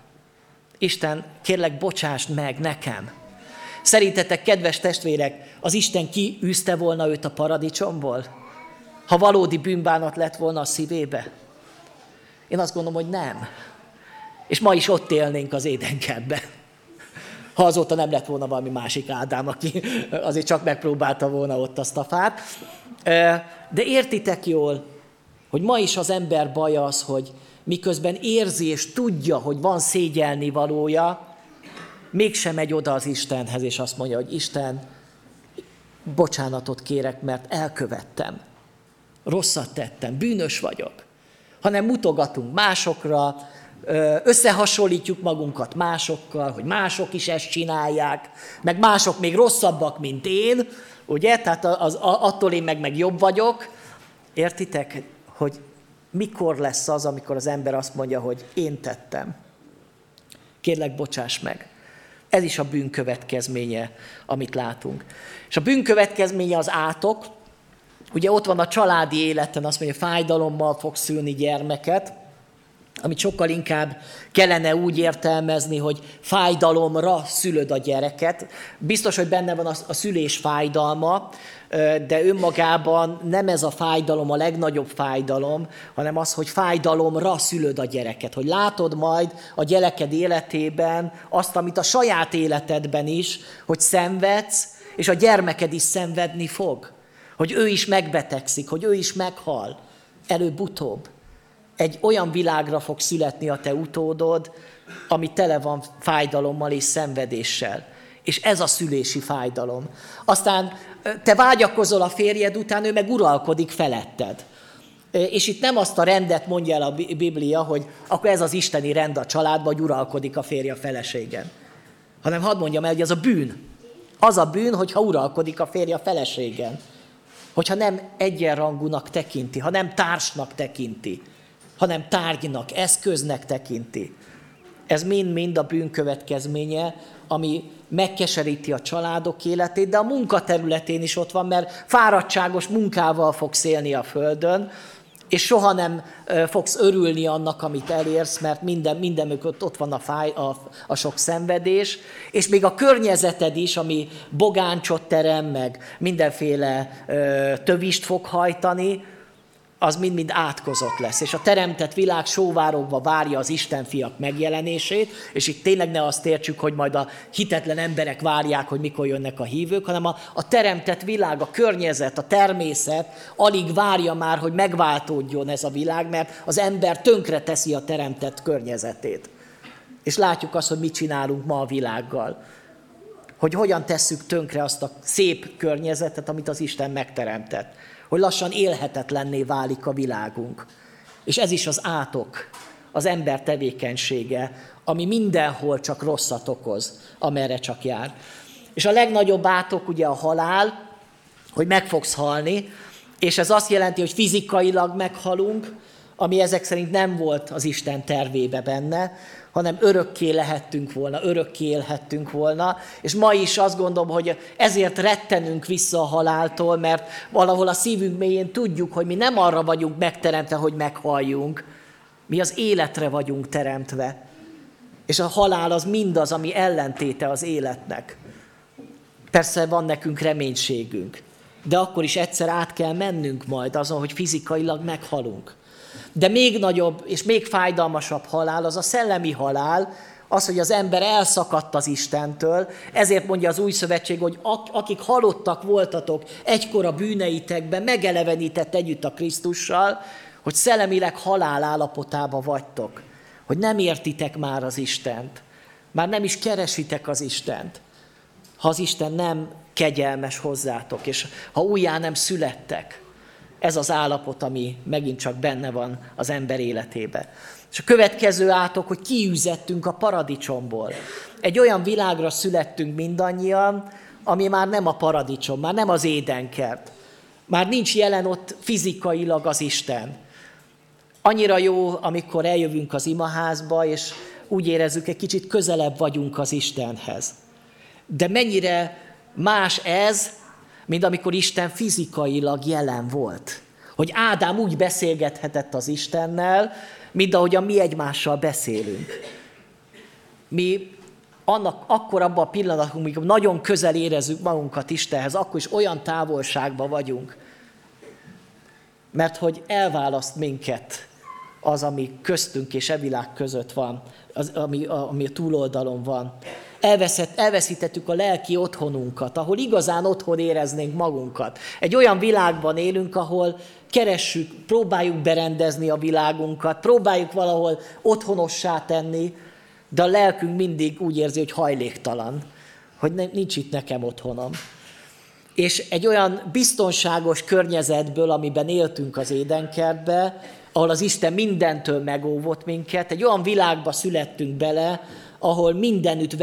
Isten, kérlek, bocsásd meg nekem. Szerintetek, kedves testvérek, az Isten kiűzte volna őt a paradicsomból? Ha valódi bűnbánat lett volna a szívébe? Én azt gondolom, hogy nem. És ma is ott élnénk az édenkertben. Ha azóta nem lett volna valami másik Ádám, aki azért csak megpróbálta volna ott azt a fát. De értitek jól, hogy ma is az ember baja az, hogy miközben érzi és tudja, hogy van szégyelni valója, mégsem megy oda az Istenhez, és azt mondja, hogy Isten, bocsánatot kérek, mert elkövettem. Rosszat tettem, bűnös vagyok. Hanem mutogatunk másokra, összehasonlítjuk magunkat másokkal, hogy mások is ezt csinálják, meg mások még rosszabbak, mint én, ugye? Tehát az, attól én meg, meg jobb vagyok. Értitek, hogy mikor lesz az, amikor az ember azt mondja, hogy én tettem. Kérlek, bocsáss meg. Ez is a bűn következménye, amit látunk. És a bűn következménye az átok. Ugye ott van a családi életen, azt mondja, fájdalommal fog szülni gyermeket, amit sokkal inkább kellene úgy értelmezni, hogy fájdalomra szülöd a gyereket. Biztos, hogy benne van a, szülés fájdalma, de önmagában nem ez a fájdalom a legnagyobb fájdalom, hanem az, hogy fájdalomra szülöd a gyereket. Hogy látod majd a gyereked életében azt, amit a saját életedben is, hogy szenvedsz, és a gyermeked is szenvedni fog. Hogy ő is megbetegszik, hogy ő is meghal. Előbb-utóbb egy olyan világra fog születni a te utódod, ami tele van fájdalommal és szenvedéssel. És ez a szülési fájdalom. Aztán te vágyakozol a férjed után, ő meg uralkodik feletted. És itt nem azt a rendet mondja el a Biblia, hogy akkor ez az isteni rend a családban, hogy uralkodik a férje a feleségen. Hanem hadd mondjam el, hogy ez a bűn. Az a bűn, hogyha uralkodik a férje a feleségen. Hogyha nem egyenrangúnak tekinti, ha nem társnak tekinti hanem tárgynak, eszköznek tekinti. Ez mind-mind a bűn következménye, ami megkeseríti a családok életét, de a munkaterületén is ott van, mert fáradtságos munkával fogsz élni a földön, és soha nem fogsz örülni annak, amit elérsz, mert minden, minden mögött ott van a, fáj, a, a sok szenvedés, és még a környezeted is, ami bogáncsot terem, meg mindenféle tövist fog hajtani, az mind-mind átkozott lesz. És a teremtett világ sóvárogva várja az Isten fiak megjelenését, és itt tényleg ne azt értsük, hogy majd a hitetlen emberek várják, hogy mikor jönnek a hívők, hanem a, a teremtett világ, a környezet, a természet alig várja már, hogy megváltódjon ez a világ, mert az ember tönkre teszi a teremtett környezetét. És látjuk azt, hogy mit csinálunk ma a világgal. Hogy hogyan tesszük tönkre azt a szép környezetet, amit az Isten megteremtett hogy lassan élhetetlenné válik a világunk. És ez is az átok, az ember tevékenysége, ami mindenhol csak rosszat okoz, amerre csak jár. És a legnagyobb átok ugye a halál, hogy meg fogsz halni, és ez azt jelenti, hogy fizikailag meghalunk, ami ezek szerint nem volt az Isten tervébe benne, hanem örökké lehettünk volna, örökké élhettünk volna. És ma is azt gondolom, hogy ezért rettenünk vissza a haláltól, mert valahol a szívünk mélyén tudjuk, hogy mi nem arra vagyunk megteremtve, hogy meghalljunk. Mi az életre vagyunk teremtve. És a halál az mindaz, ami ellentéte az életnek. Persze van nekünk reménységünk, de akkor is egyszer át kell mennünk majd azon, hogy fizikailag meghalunk. De még nagyobb és még fájdalmasabb halál az a szellemi halál, az, hogy az ember elszakadt az Istentől, ezért mondja az új szövetség, hogy akik halottak voltatok egykor a bűneitekben, megelevenített együtt a Krisztussal, hogy szellemileg halál állapotába vagytok, hogy nem értitek már az Istent, már nem is keresitek az Istent, ha az Isten nem kegyelmes hozzátok, és ha újjá nem születtek ez az állapot, ami megint csak benne van az ember életébe. És a következő átok, hogy kiűzettünk a paradicsomból. Egy olyan világra születtünk mindannyian, ami már nem a paradicsom, már nem az édenkert. Már nincs jelen ott fizikailag az Isten. Annyira jó, amikor eljövünk az imaházba, és úgy érezzük, egy kicsit közelebb vagyunk az Istenhez. De mennyire más ez, mint amikor Isten fizikailag jelen volt. Hogy Ádám úgy beszélgethetett az Istennel, mint ahogyan mi egymással beszélünk. Mi annak akkor abban a pillanatban, amikor nagyon közel érezzük magunkat Istenhez, akkor is olyan távolságban vagyunk, mert hogy elválaszt minket az, ami köztünk és e világ között van, az, ami, ami a túloldalon van elveszett, elveszítettük a lelki otthonunkat, ahol igazán otthon éreznénk magunkat. Egy olyan világban élünk, ahol keressük, próbáljuk berendezni a világunkat, próbáljuk valahol otthonossá tenni, de a lelkünk mindig úgy érzi, hogy hajléktalan, hogy nincs itt nekem otthonom. És egy olyan biztonságos környezetből, amiben éltünk az édenkertbe, ahol az Isten mindentől megóvott minket, egy olyan világba születtünk bele, ahol mindenütt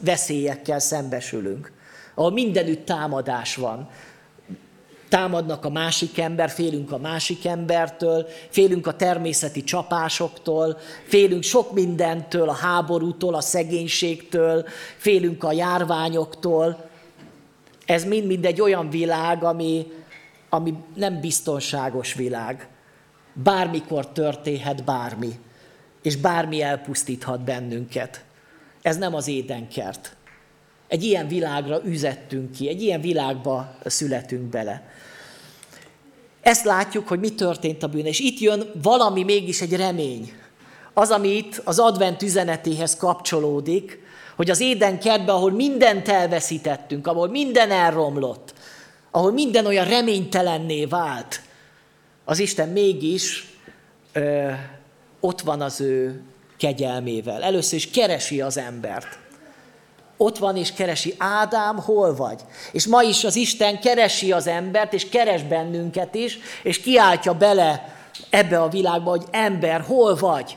veszélyekkel szembesülünk, ahol mindenütt támadás van. támadnak a másik ember, félünk a másik embertől, félünk a természeti csapásoktól, félünk sok mindentől, a háborútól, a szegénységtől, félünk a járványoktól. Ez mind-mind egy olyan világ, ami, ami nem biztonságos világ. Bármikor történhet bármi, és bármi elpusztíthat bennünket. Ez nem az édenkert. Egy ilyen világra üzettünk ki, egy ilyen világba születünk bele. Ezt látjuk, hogy mi történt a bűn, és itt jön valami mégis egy remény. Az, ami itt az advent üzenetéhez kapcsolódik, hogy az éden kertben, ahol mindent elveszítettünk, ahol minden elromlott, ahol minden olyan reménytelenné vált, az Isten mégis ö, ott van az ő kegyelmével. Először is keresi az embert ott van és keresi, Ádám, hol vagy? És ma is az Isten keresi az embert, és keres bennünket is, és kiáltja bele ebbe a világba, hogy ember, hol vagy?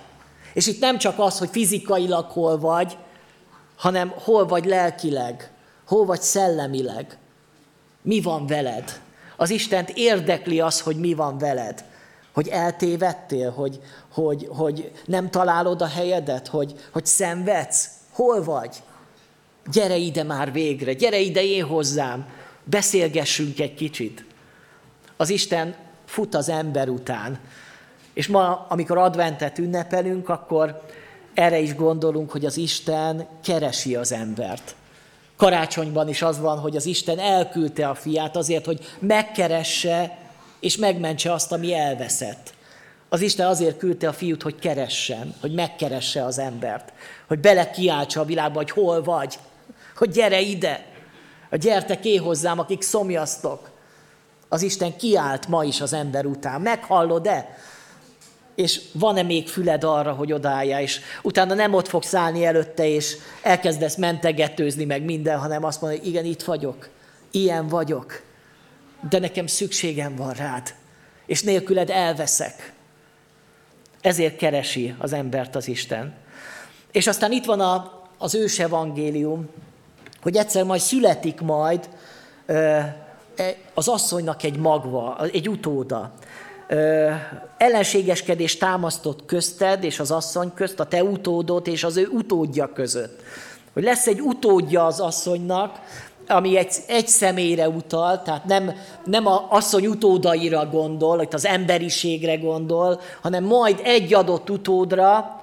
És itt nem csak az, hogy fizikailag hol vagy, hanem hol vagy lelkileg, hol vagy szellemileg. Mi van veled? Az Istent érdekli az, hogy mi van veled. Hogy eltévedtél, hogy, hogy, hogy nem találod a helyedet, hogy, hogy szenvedsz. Hol vagy? gyere ide már végre, gyere ide én hozzám, beszélgessünk egy kicsit. Az Isten fut az ember után. És ma, amikor adventet ünnepelünk, akkor erre is gondolunk, hogy az Isten keresi az embert. Karácsonyban is az van, hogy az Isten elküldte a fiát azért, hogy megkeresse és megmentse azt, ami elveszett. Az Isten azért küldte a fiút, hogy keressen, hogy megkeresse az embert, hogy bele kiáltsa a világba, hogy hol vagy, hogy gyere ide, hogy gyertek én hozzám, akik szomjaztok. Az Isten kiállt ma is az ember után. Meghallod-e? És van-e még füled arra, hogy odállja, és utána nem ott fogsz állni előtte, és elkezdesz mentegetőzni meg minden, hanem azt mondod, hogy igen, itt vagyok, ilyen vagyok, de nekem szükségem van rád, és nélküled elveszek. Ezért keresi az embert az Isten. És aztán itt van a, az ős evangélium, hogy egyszer majd születik majd e, az asszonynak egy magva, egy utóda. Ellenségeskedés támasztott közted és az asszony közt, a te utódot és az ő utódja között. Hogy lesz egy utódja az asszonynak, ami egy, egy személyre utal, tehát nem, nem a asszony utódaira gondol, itt az emberiségre gondol, hanem majd egy adott utódra,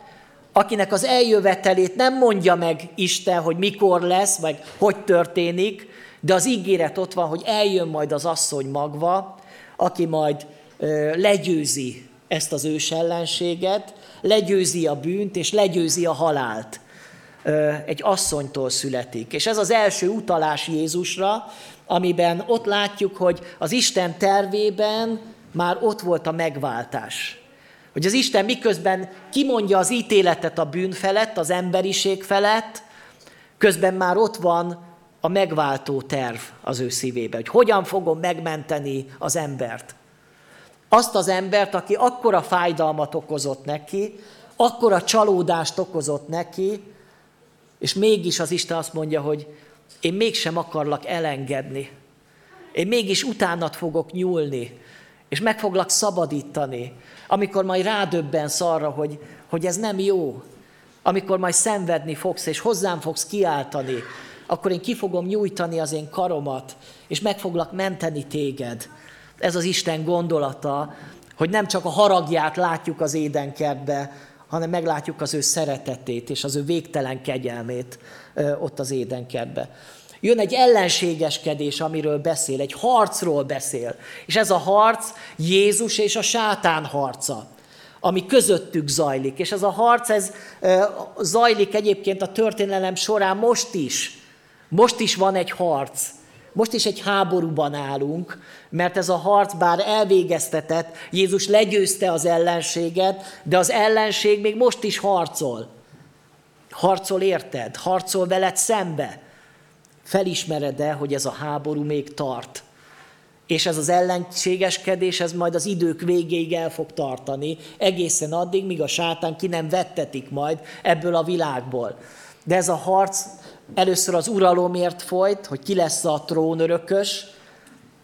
akinek az eljövetelét nem mondja meg Isten, hogy mikor lesz, vagy hogy történik, de az ígéret ott van, hogy eljön majd az asszony magva, aki majd ö, legyőzi ezt az ős ellenséget, legyőzi a bűnt, és legyőzi a halált. Egy asszonytól születik. És ez az első utalás Jézusra, amiben ott látjuk, hogy az Isten tervében már ott volt a megváltás. Hogy az Isten miközben kimondja az ítéletet a bűn felett, az emberiség felett, közben már ott van a megváltó terv az ő szívében, hogy hogyan fogom megmenteni az embert. Azt az embert, aki akkora fájdalmat okozott neki, akkora csalódást okozott neki, és mégis az Isten azt mondja, hogy én mégsem akarlak elengedni. Én mégis utánat fogok nyúlni, és meg foglak szabadítani, amikor majd rádöbbensz arra, hogy, hogy ez nem jó, amikor majd szenvedni fogsz, és hozzám fogsz kiáltani, akkor én ki fogom nyújtani az én karomat, és meg foglak menteni téged. Ez az Isten gondolata, hogy nem csak a haragját látjuk az édenkertbe, hanem meglátjuk az ő szeretetét és az ő végtelen kegyelmét ott az édenkertbe. Jön egy ellenségeskedés, amiről beszél, egy harcról beszél. És ez a harc Jézus és a sátán harca, ami közöttük zajlik. És ez a harc, ez zajlik egyébként a történelem során most is. Most is van egy harc. Most is egy háborúban állunk, mert ez a harc bár elvégeztetett, Jézus legyőzte az ellenséget, de az ellenség még most is harcol. Harcol érted? Harcol veled szembe felismered-e, hogy ez a háború még tart. És ez az ellenségeskedés, ez majd az idők végéig el fog tartani, egészen addig, míg a sátán ki nem vettetik majd ebből a világból. De ez a harc először az uralomért folyt, hogy ki lesz a trónörökös,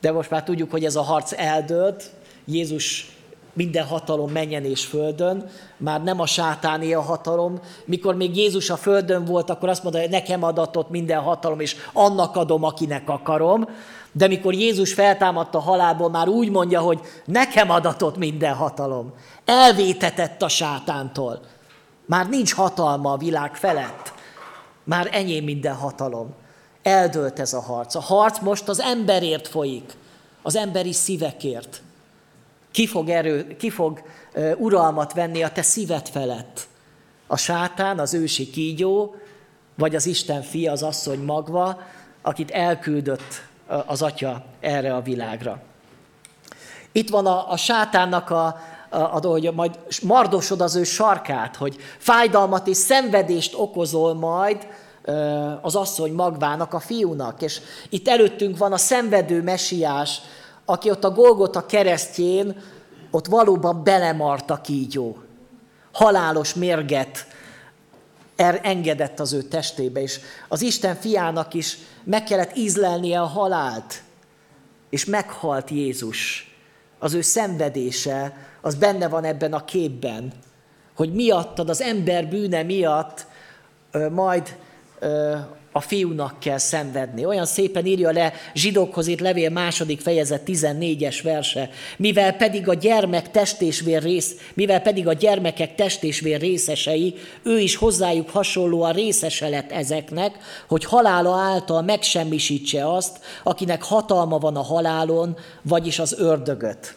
de most már tudjuk, hogy ez a harc eldőlt, Jézus minden hatalom menjen és földön, már nem a sátáné a hatalom. Mikor még Jézus a földön volt, akkor azt mondta, hogy nekem adatott minden hatalom, és annak adom, akinek akarom. De mikor Jézus feltámadt a halálból, már úgy mondja, hogy nekem adatott minden hatalom. Elvétetett a sátántól. Már nincs hatalma a világ felett. Már enyém minden hatalom. Eldőlt ez a harc. A harc most az emberért folyik, az emberi szívekért. Ki fog, erő, ki fog uh, uralmat venni a te szíved felett? A sátán, az ősi kígyó, vagy az Isten fia, az asszony magva, akit elküldött az atya erre a világra. Itt van a, a sátánnak a, a, a, hogy majd mardosod az ő sarkát, hogy fájdalmat és szenvedést okozol majd az asszony magvának, a fiúnak. És itt előttünk van a szenvedő mesiás, aki ott a Golgota keresztjén, ott valóban belemart a kígyó. Halálos mérget er engedett az ő testébe, és az Isten fiának is meg kellett ízlelnie a halált, és meghalt Jézus. Az ő szenvedése, az benne van ebben a képben, hogy miattad, az ember bűne miatt majd a fiúnak kell szenvedni. Olyan szépen írja le zsidókhoz itt levél második fejezet 14-es verse. Mivel pedig a gyermek testésvér rész, mivel pedig a gyermekek testésvér részesei, ő is hozzájuk hasonlóan részese lett ezeknek, hogy halála által megsemmisítse azt, akinek hatalma van a halálon, vagyis az ördögöt.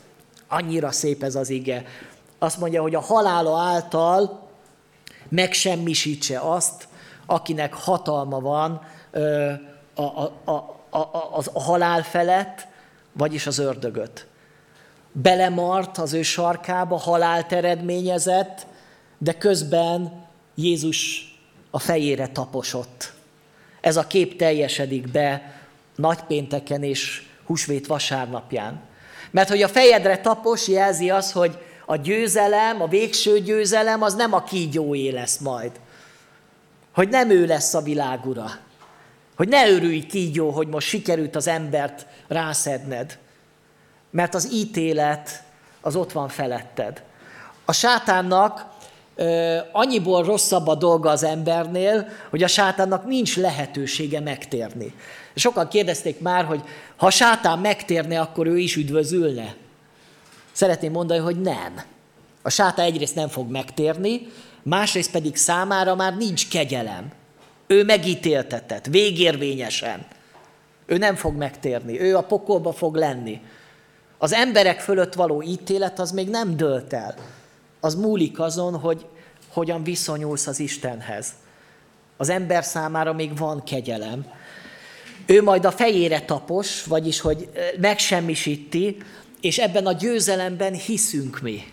Annyira szép ez az ige. Azt mondja, hogy a halála által megsemmisítse azt, akinek hatalma van a, a, a, a, a, a halál felett, vagyis az ördögöt. Belemart az ő sarkába, halált eredményezett, de közben Jézus a fejére taposott. Ez a kép teljesedik be nagypénteken és húsvét vasárnapján. Mert hogy a fejedre tapos jelzi az, hogy a győzelem, a végső győzelem az nem a kígyóé lesz majd, hogy nem ő lesz a világ ura. Hogy ne örülj kígyó, hogy most sikerült az embert rászedned. Mert az ítélet az ott van feletted. A sátánnak ö, annyiból rosszabb a dolga az embernél, hogy a sátánnak nincs lehetősége megtérni. Sokan kérdezték már, hogy ha sátán megtérne, akkor ő is üdvözülne. Szeretném mondani, hogy nem. A sátán egyrészt nem fog megtérni, másrészt pedig számára már nincs kegyelem. Ő megítéltetett, végérvényesen. Ő nem fog megtérni, ő a pokolba fog lenni. Az emberek fölött való ítélet az még nem dölt el. Az múlik azon, hogy hogyan viszonyulsz az Istenhez. Az ember számára még van kegyelem. Ő majd a fejére tapos, vagyis hogy megsemmisíti, és ebben a győzelemben hiszünk mi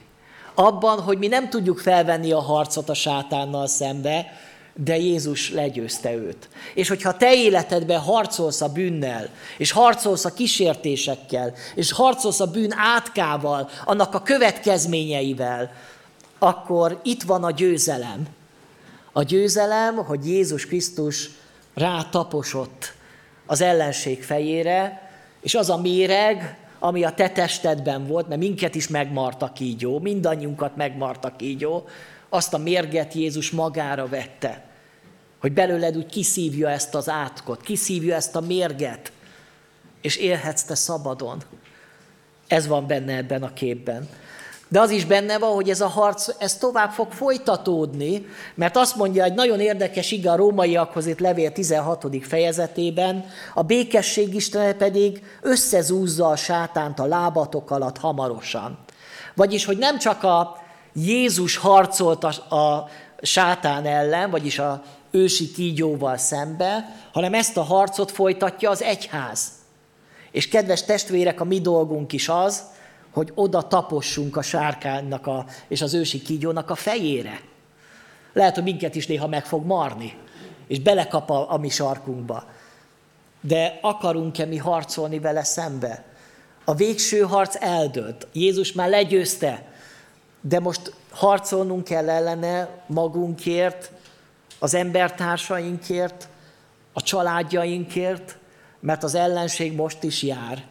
abban, hogy mi nem tudjuk felvenni a harcot a sátánnal szembe, de Jézus legyőzte őt. És hogyha te életedben harcolsz a bűnnel, és harcolsz a kísértésekkel, és harcolsz a bűn átkával, annak a következményeivel, akkor itt van a győzelem. A győzelem, hogy Jézus Krisztus rátaposott az ellenség fejére, és az a méreg, ami a te testedben volt, mert minket is megmart a kígyó, mindannyiunkat megmart a kígyó, azt a mérget Jézus magára vette, hogy belőled úgy kiszívja ezt az átkot, kiszívja ezt a mérget, és élhetsz te szabadon. Ez van benne ebben a képben. De az is benne van, hogy ez a harc ez tovább fog folytatódni, mert azt mondja egy nagyon érdekes ige a rómaiakhoz itt levél 16. fejezetében, a békesség Istene pedig összezúzza a sátánt a lábatok alatt hamarosan. Vagyis, hogy nem csak a Jézus harcolt a, a sátán ellen, vagyis a ősi kígyóval szembe, hanem ezt a harcot folytatja az egyház. És kedves testvérek, a mi dolgunk is az, hogy oda tapossunk a sárkánynak a, és az ősi kígyónak a fejére. Lehet, hogy minket is néha meg fog marni, és belekap a, a mi sarkunkba. De akarunk-e mi harcolni vele szembe? A végső harc eldőlt. Jézus már legyőzte, de most harcolnunk kell ellene magunkért, az embertársainkért, a családjainkért, mert az ellenség most is jár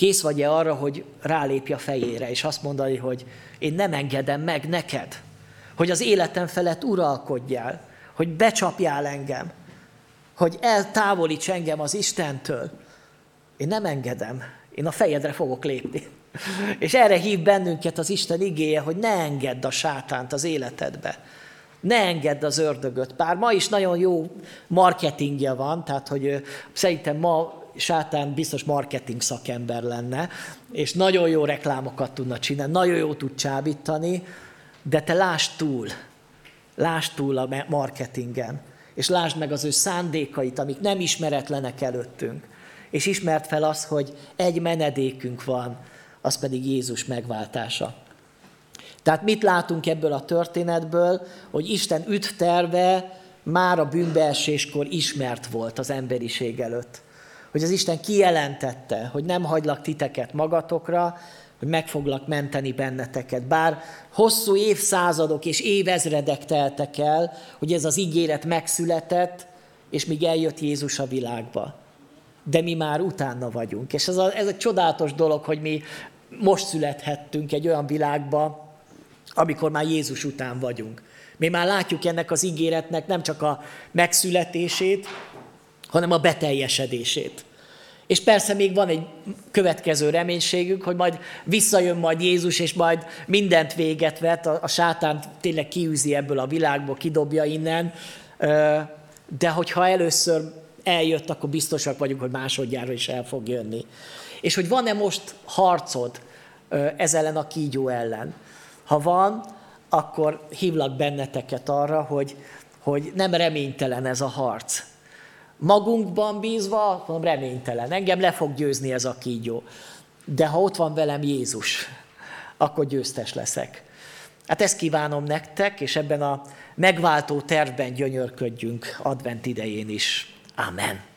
Kész vagy-e arra, hogy rálépj a fejére, és azt mondani, hogy én nem engedem meg neked, hogy az életem felett uralkodjál, hogy becsapjál engem, hogy eltávolíts engem az Istentől. Én nem engedem, én a fejedre fogok lépni. És erre hív bennünket az Isten igéje, hogy ne engedd a sátánt az életedbe. Ne engedd az ördögöt. Bár ma is nagyon jó marketingje van, tehát hogy szerintem ma sátán biztos marketing szakember lenne, és nagyon jó reklámokat tudna csinálni, nagyon jó tud csábítani, de te lásd túl, lásd túl a marketingen, és lásd meg az ő szándékait, amik nem ismeretlenek előttünk, és ismert fel azt, hogy egy menedékünk van, az pedig Jézus megváltása. Tehát mit látunk ebből a történetből, hogy Isten üdvterve már a bűnbeeséskor ismert volt az emberiség előtt. Hogy az Isten kijelentette, hogy nem hagylak titeket magatokra, hogy meg foglak menteni benneteket. Bár hosszú évszázadok és évezredek teltek el, hogy ez az ígéret megszületett, és míg eljött Jézus a világba. De mi már utána vagyunk. És ez, a, ez egy csodálatos dolog, hogy mi most születhettünk egy olyan világba, amikor már Jézus után vagyunk. Mi már látjuk ennek az ígéretnek nem csak a megszületését, hanem a beteljesedését. És persze még van egy következő reménységünk, hogy majd visszajön majd Jézus, és majd mindent véget vet, a sátán tényleg kiűzi ebből a világból, kidobja innen, de hogyha először eljött, akkor biztosak vagyunk, hogy másodjára is el fog jönni. És hogy van-e most harcod ez ellen a kígyó ellen? Ha van, akkor hívlak benneteket arra, hogy, hogy nem reménytelen ez a harc. Magunkban bízva, reménytelen. Engem le fog győzni ez a kígyó. De ha ott van velem Jézus, akkor győztes leszek. Hát ezt kívánom nektek, és ebben a megváltó tervben gyönyörködjünk advent idején is. Amen.